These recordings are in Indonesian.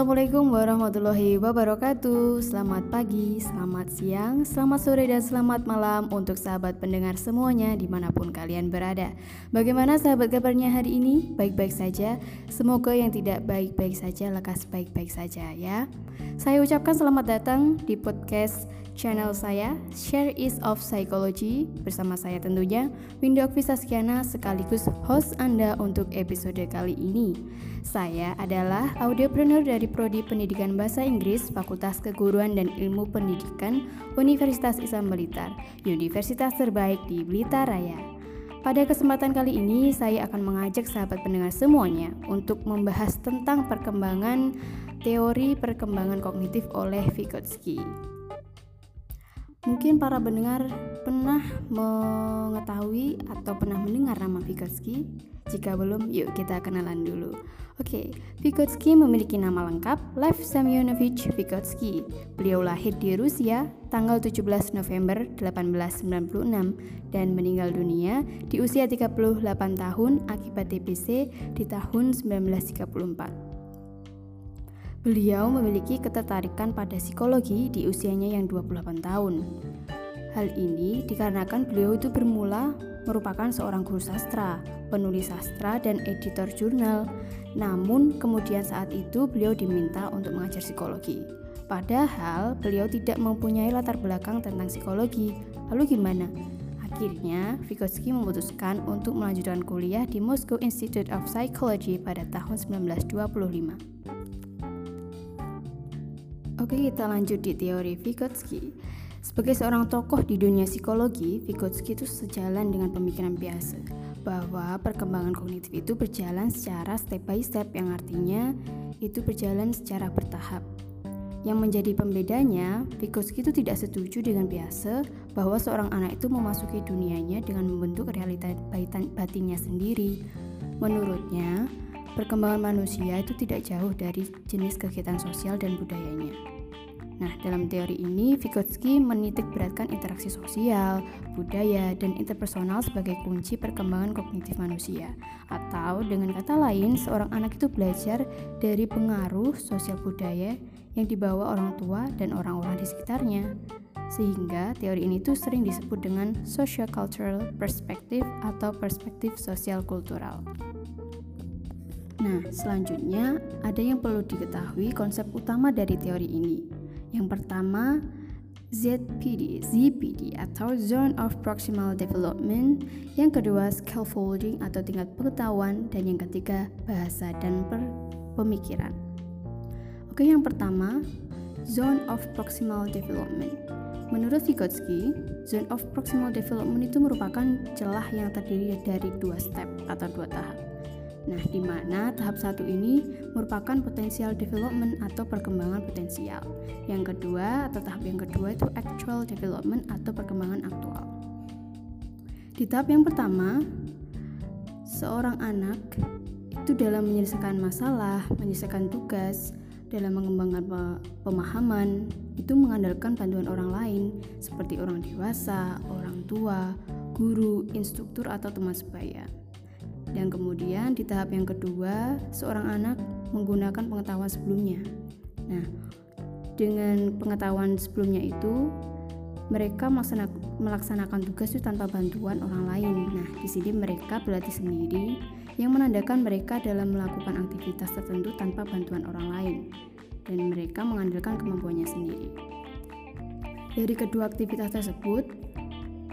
Assalamualaikum warahmatullahi wabarakatuh. Selamat pagi, selamat siang, selamat sore, dan selamat malam Untuk sahabat pendengar semuanya di mana pun kalian berada. Bagaimana sahabat kabarnya hari ini? Baik-baik saja. Semoga yang tidak baik-baik saja lekas baik-baik saja ya. Saya ucapkan selamat datang di podcast channel saya Share is of Psychology Bersama saya tentunya Window Visaskiana sekaligus host Anda untuk episode kali ini Saya adalah audiopreneur dari Prodi Pendidikan Bahasa Inggris Fakultas Keguruan dan Ilmu Pendidikan Universitas Islam Blitar, universitas terbaik di Blitar Raya. Pada kesempatan kali ini, saya akan mengajak sahabat pendengar semuanya untuk membahas tentang perkembangan teori perkembangan kognitif oleh Vygotsky. Mungkin para pendengar pernah mengetahui atau pernah mendengar nama Vygotsky? Jika belum, yuk kita kenalan dulu. Oke, Vygotsky memiliki nama lengkap Lev Semyonovich Vygotsky. Beliau lahir di Rusia tanggal 17 November 1896 dan meninggal dunia di usia 38 tahun akibat TBC di tahun 1934. Beliau memiliki ketertarikan pada psikologi di usianya yang 28 tahun. Hal ini dikarenakan beliau itu bermula merupakan seorang guru sastra, penulis sastra, dan editor jurnal. Namun, kemudian saat itu beliau diminta untuk mengajar psikologi. Padahal beliau tidak mempunyai latar belakang tentang psikologi. Lalu gimana? Akhirnya, Vygotsky memutuskan untuk melanjutkan kuliah di Moscow Institute of Psychology pada tahun 1925. Oke, kita lanjut di teori Vygotsky. Sebagai seorang tokoh di dunia psikologi, Vygotsky itu sejalan dengan pemikiran biasa bahwa perkembangan kognitif itu berjalan secara step by step yang artinya itu berjalan secara bertahap. Yang menjadi pembedanya, Vygotsky itu tidak setuju dengan biasa bahwa seorang anak itu memasuki dunianya dengan membentuk realita batinnya sendiri. Menurutnya, perkembangan manusia itu tidak jauh dari jenis kegiatan sosial dan budayanya. Nah, dalam teori ini, Vygotsky menitik beratkan interaksi sosial, budaya, dan interpersonal sebagai kunci perkembangan kognitif manusia. Atau dengan kata lain, seorang anak itu belajar dari pengaruh sosial budaya yang dibawa orang tua dan orang-orang di sekitarnya. Sehingga teori ini tuh sering disebut dengan social cultural perspective atau perspektif sosial kultural. Nah, selanjutnya ada yang perlu diketahui konsep utama dari teori ini. Yang pertama, ZPD, ZPD atau Zone of Proximal Development, yang kedua Scaffolding atau tingkat pengetahuan, dan yang ketiga bahasa dan pemikiran. Oke, yang pertama, Zone of Proximal Development. Menurut Vygotsky, Zone of Proximal Development itu merupakan celah yang terdiri dari dua step atau dua tahap. Nah, di mana tahap satu ini merupakan potensial development atau perkembangan potensial. Yang kedua atau tahap yang kedua itu actual development atau perkembangan aktual. Di tahap yang pertama, seorang anak itu dalam menyelesaikan masalah, menyelesaikan tugas, dalam mengembangkan pemahaman itu mengandalkan bantuan orang lain seperti orang dewasa, orang tua, guru, instruktur atau teman sebaya. Dan kemudian di tahap yang kedua, seorang anak menggunakan pengetahuan sebelumnya. Nah, dengan pengetahuan sebelumnya itu mereka melaksanakan tugas itu tanpa bantuan orang lain. Nah, di sini mereka berlatih sendiri yang menandakan mereka dalam melakukan aktivitas tertentu tanpa bantuan orang lain dan mereka mengandalkan kemampuannya sendiri. Dari kedua aktivitas tersebut,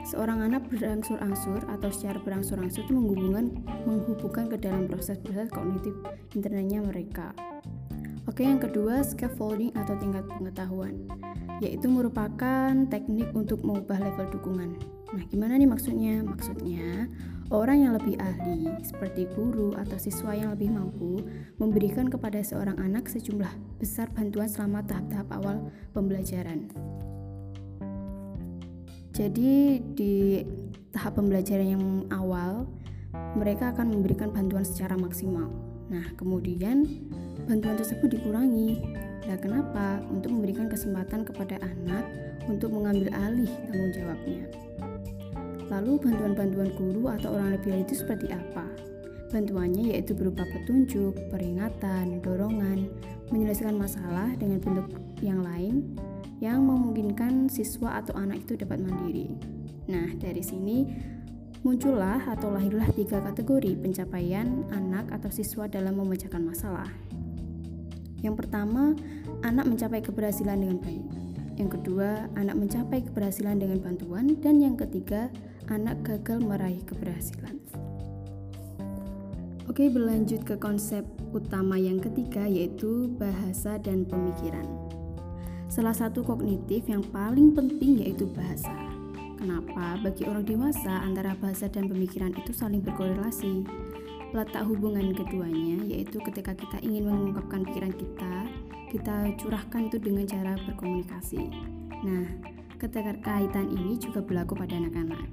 Seorang anak berangsur-angsur atau secara berangsur-angsur itu menghubungkan menghubungkan ke dalam proses-proses kognitif internalnya mereka. Oke, yang kedua scaffolding atau tingkat pengetahuan, yaitu merupakan teknik untuk mengubah level dukungan. Nah, gimana nih maksudnya? Maksudnya, orang yang lebih ahli, seperti guru atau siswa yang lebih mampu, memberikan kepada seorang anak sejumlah besar bantuan selama tahap-tahap awal pembelajaran. Jadi di tahap pembelajaran yang awal mereka akan memberikan bantuan secara maksimal. Nah, kemudian bantuan tersebut dikurangi. Nah, kenapa? Untuk memberikan kesempatan kepada anak untuk mengambil alih tanggung jawabnya. Lalu bantuan-bantuan guru atau orang lebih itu seperti apa? Bantuannya yaitu berupa petunjuk, peringatan, dorongan, menyelesaikan masalah dengan bentuk yang lain yang memungkinkan siswa atau anak itu dapat mandiri. Nah, dari sini muncullah atau lahirlah tiga kategori pencapaian anak atau siswa dalam memecahkan masalah. Yang pertama, anak mencapai keberhasilan dengan baik. Yang kedua, anak mencapai keberhasilan dengan bantuan. Dan yang ketiga, anak gagal meraih keberhasilan. Oke, berlanjut ke konsep utama yang ketiga yaitu bahasa dan pemikiran. Salah satu kognitif yang paling penting yaitu bahasa. Kenapa? Bagi orang dewasa antara bahasa dan pemikiran itu saling berkorelasi. Letak hubungan keduanya yaitu ketika kita ingin mengungkapkan pikiran kita, kita curahkan itu dengan cara berkomunikasi. Nah, keterkaitan ini juga berlaku pada anak-anak.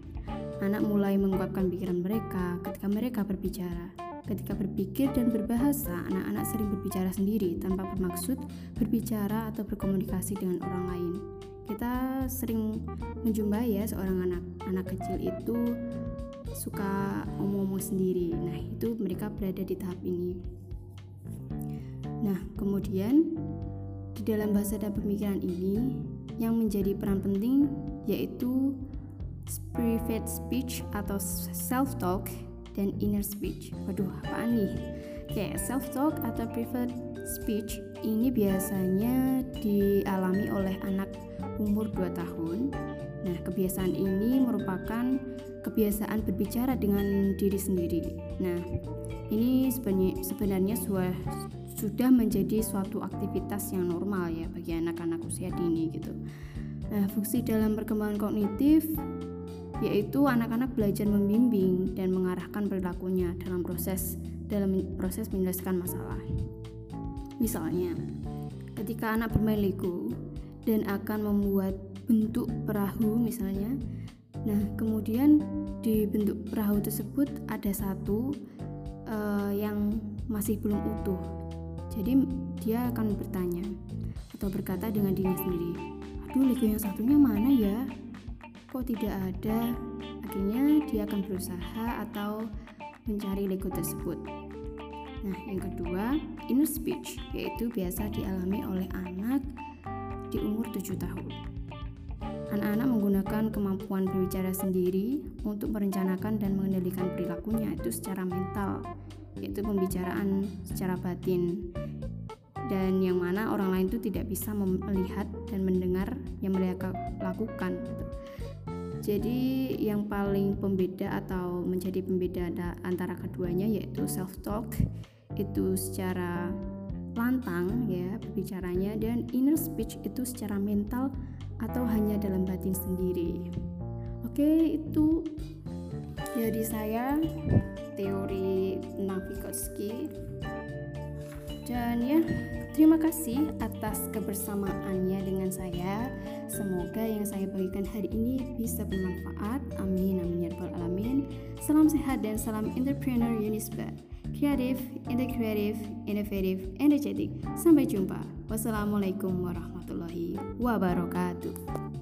Anak mulai mengungkapkan pikiran mereka ketika mereka berbicara. Ketika berpikir dan berbahasa, anak-anak sering berbicara sendiri tanpa bermaksud berbicara atau berkomunikasi dengan orang lain. Kita sering menjumpai ya seorang anak anak kecil itu suka ngomong-ngomong sendiri. Nah, itu mereka berada di tahap ini. Nah, kemudian di dalam bahasa dan pemikiran ini yang menjadi peran penting yaitu private speech atau self talk dan inner speech. Waduh, apaan nih? Oke, self talk atau private speech ini biasanya dialami oleh anak umur 2 tahun. Nah, kebiasaan ini merupakan kebiasaan berbicara dengan diri sendiri. Nah, ini sebenarnya sebenarnya sudah menjadi suatu aktivitas yang normal ya bagi anak-anak usia dini gitu. Nah, fungsi dalam perkembangan kognitif yaitu anak-anak belajar membimbing dan mengarahkan perilakunya dalam proses dalam proses menyelesaikan masalah. Misalnya, ketika anak bermain Lego dan akan membuat bentuk perahu misalnya. Nah, kemudian di bentuk perahu tersebut ada satu uh, yang masih belum utuh. Jadi dia akan bertanya atau berkata dengan dirinya sendiri, "Aduh, Lego yang satunya mana ya?" Kok tidak ada akhirnya dia akan berusaha atau mencari Lego tersebut nah yang kedua inner speech yaitu biasa dialami oleh anak di umur 7 tahun Anak-anak menggunakan kemampuan berbicara sendiri untuk merencanakan dan mengendalikan perilakunya itu secara mental, yaitu pembicaraan secara batin. Dan yang mana orang lain itu tidak bisa melihat dan mendengar yang mereka lakukan. Gitu. Jadi yang paling pembeda atau menjadi pembeda antara keduanya yaitu self talk itu secara lantang ya berbicaranya dan inner speech itu secara mental atau hanya dalam batin sendiri. Oke, itu dari saya teori tentang Vygotsky. Dan ya, terima kasih atas kebersamaannya dengan saya. Semoga yang saya bagikan hari ini bisa bermanfaat. Amin amin ya rabbal alamin. Salam sehat dan salam entrepreneur Unisba. Kreatif, integratif, inovatif, energetik. Sampai jumpa. Wassalamualaikum warahmatullahi wabarakatuh.